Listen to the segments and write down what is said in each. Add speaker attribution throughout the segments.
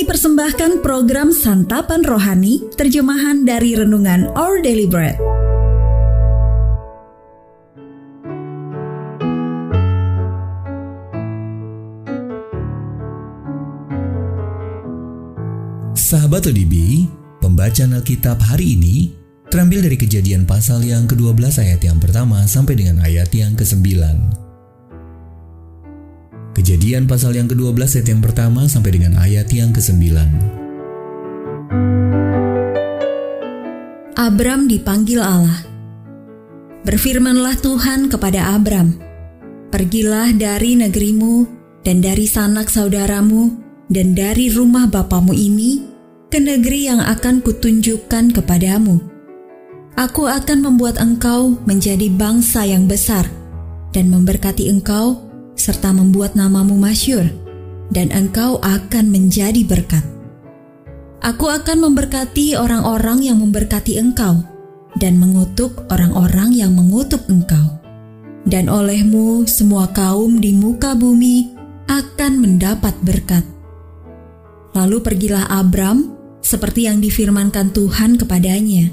Speaker 1: Kami persembahkan program Santapan Rohani, terjemahan dari Renungan Our Daily Bread.
Speaker 2: Sahabat ODB, pembacaan Alkitab hari ini terambil dari kejadian pasal yang ke-12 ayat yang pertama sampai dengan ayat yang ke-9. Kejadian pasal yang ke-12 ayat yang pertama sampai dengan ayat yang ke-9.
Speaker 1: Abram dipanggil Allah. Berfirmanlah Tuhan kepada Abram, Pergilah dari negerimu dan dari sanak saudaramu dan dari rumah bapamu ini ke negeri yang akan kutunjukkan kepadamu. Aku akan membuat engkau menjadi bangsa yang besar dan memberkati engkau serta membuat namamu masyur dan engkau akan menjadi berkat. Aku akan memberkati orang-orang yang memberkati engkau dan mengutuk orang-orang yang mengutuk engkau. Dan olehmu semua kaum di muka bumi akan mendapat berkat. Lalu pergilah Abram seperti yang difirmankan Tuhan kepadanya.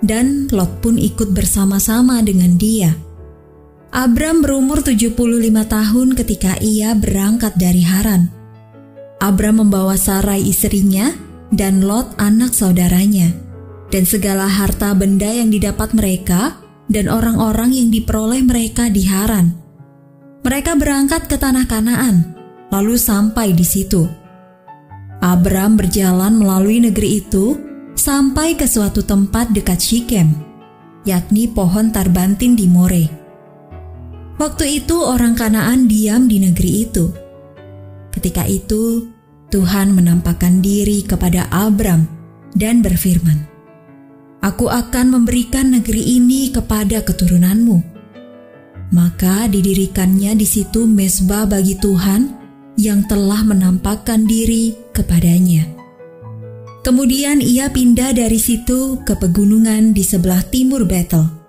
Speaker 1: Dan Lot pun ikut bersama-sama dengan dia. Abram berumur 75 tahun ketika ia berangkat dari Haran. Abram membawa Sarai istrinya dan Lot anak saudaranya, dan segala harta benda yang didapat mereka dan orang-orang yang diperoleh mereka di Haran. Mereka berangkat ke tanah Kanaan, lalu sampai di situ. Abram berjalan melalui negeri itu sampai ke suatu tempat dekat Shikem, yakni pohon tarbantin di More. Waktu itu orang Kanaan diam di negeri itu. Ketika itu, Tuhan menampakkan diri kepada Abram dan berfirman, Aku akan memberikan negeri ini kepada keturunanmu. Maka didirikannya di situ mesbah bagi Tuhan yang telah menampakkan diri kepadanya. Kemudian ia pindah dari situ ke pegunungan di sebelah timur Betel.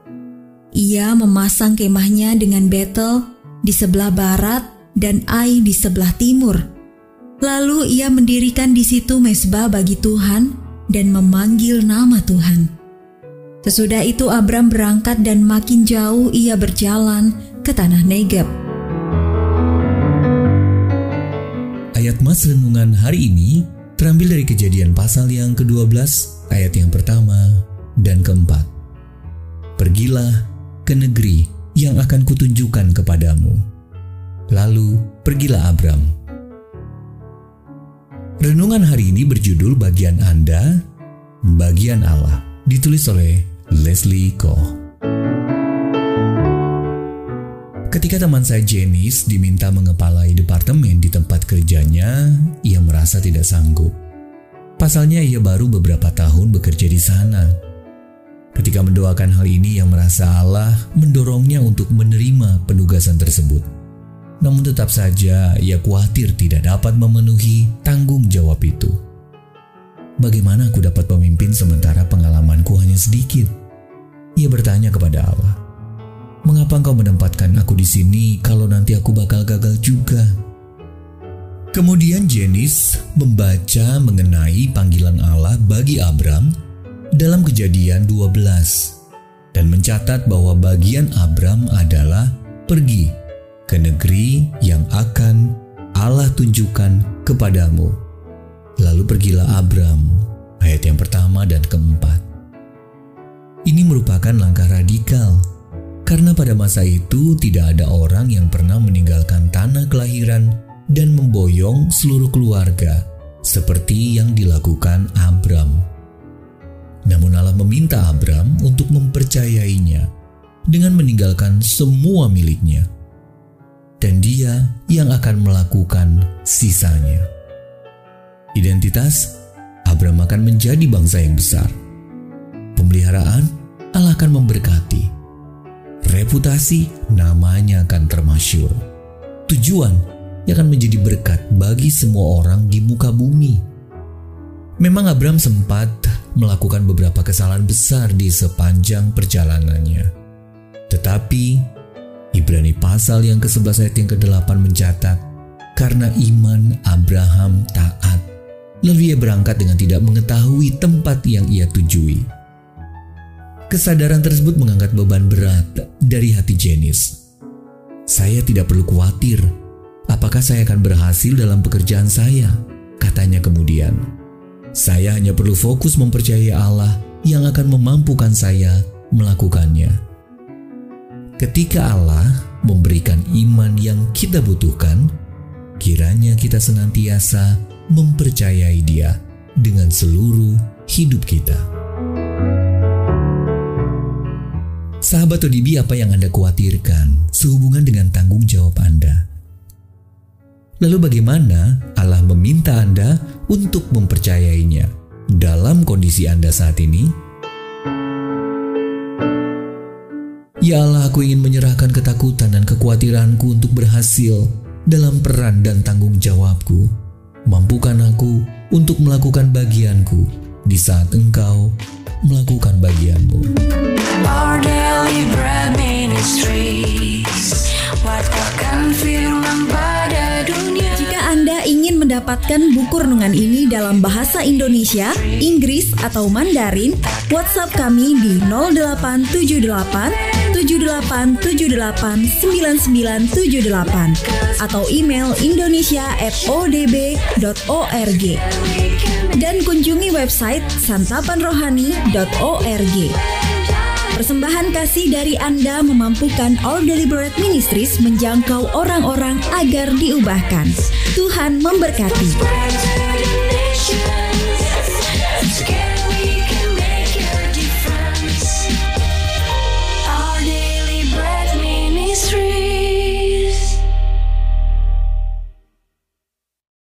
Speaker 1: Ia memasang kemahnya dengan Betel di sebelah barat dan Ai di sebelah timur. Lalu ia mendirikan di situ mesbah bagi Tuhan dan memanggil nama Tuhan. Sesudah itu Abram berangkat dan makin jauh ia berjalan ke tanah Negeb.
Speaker 2: Ayat Mas Renungan hari ini terambil dari kejadian pasal yang ke-12 ayat yang pertama dan keempat. Pergilah ke negeri yang akan kutunjukkan kepadamu. Lalu pergilah Abram. Renungan hari ini berjudul bagian Anda, bagian Allah, ditulis oleh Leslie Koh. Ketika teman saya Janice diminta mengepalai departemen di tempat kerjanya, ia merasa tidak sanggup. Pasalnya ia baru beberapa tahun bekerja di sana. Ketika mendoakan hal ini, ia merasa Allah mendorongnya untuk menerima penugasan tersebut. Namun tetap saja ia khawatir tidak dapat memenuhi tanggung jawab itu. Bagaimana aku dapat memimpin sementara pengalamanku hanya sedikit? Ia bertanya kepada Allah. Mengapa engkau menempatkan aku di sini kalau nanti aku bakal gagal juga? Kemudian Jenis membaca mengenai panggilan Allah bagi Abram dalam kejadian 12 dan mencatat bahwa bagian Abram adalah pergi ke negeri yang akan Allah tunjukkan kepadamu. Lalu pergilah Abram, ayat yang pertama dan keempat. Ini merupakan langkah radikal karena pada masa itu tidak ada orang yang pernah meninggalkan tanah kelahiran dan memboyong seluruh keluarga seperti yang dilakukan Abram. Namun Allah meminta Abram untuk mempercayainya dengan meninggalkan semua miliknya. Dan dia yang akan melakukan sisanya. Identitas Abram akan menjadi bangsa yang besar. Pemeliharaan Allah akan memberkati reputasi namanya akan termasyur. Tujuan yang akan menjadi berkat bagi semua orang di muka bumi. Memang Abram sempat melakukan beberapa kesalahan besar di sepanjang perjalanannya. Tetapi Ibrani pasal yang ke-11 ayat yang ke-8 mencatat karena iman Abraham taat Lalu ia berangkat dengan tidak mengetahui tempat yang ia tujui. Kesadaran tersebut mengangkat beban berat dari hati Janice. Saya tidak perlu khawatir. Apakah saya akan berhasil dalam pekerjaan saya? Katanya kemudian. Saya hanya perlu fokus mempercayai Allah yang akan memampukan saya melakukannya. Ketika Allah memberikan iman yang kita butuhkan, kiranya kita senantiasa mempercayai Dia dengan seluruh hidup kita. Sahabat ODB, apa yang Anda khawatirkan sehubungan dengan tanggung jawab Anda? Lalu bagaimana meminta Anda untuk mempercayainya dalam kondisi Anda saat ini? Ya Allah, aku ingin menyerahkan ketakutan dan kekhawatiranku untuk berhasil dalam peran dan tanggung jawabku Mampukan aku untuk melakukan bagianku di saat engkau melakukan bagianmu. Our
Speaker 1: mendapatkan buku renungan ini dalam bahasa Indonesia, Inggris, atau Mandarin, WhatsApp kami di 0878 78789978 atau email indonesia@odb.org dan kunjungi website santapanrohani.org. Persembahan kasih dari Anda memampukan All Deliberate Ministries menjangkau orang-orang agar diubahkan. Tuhan memberkati.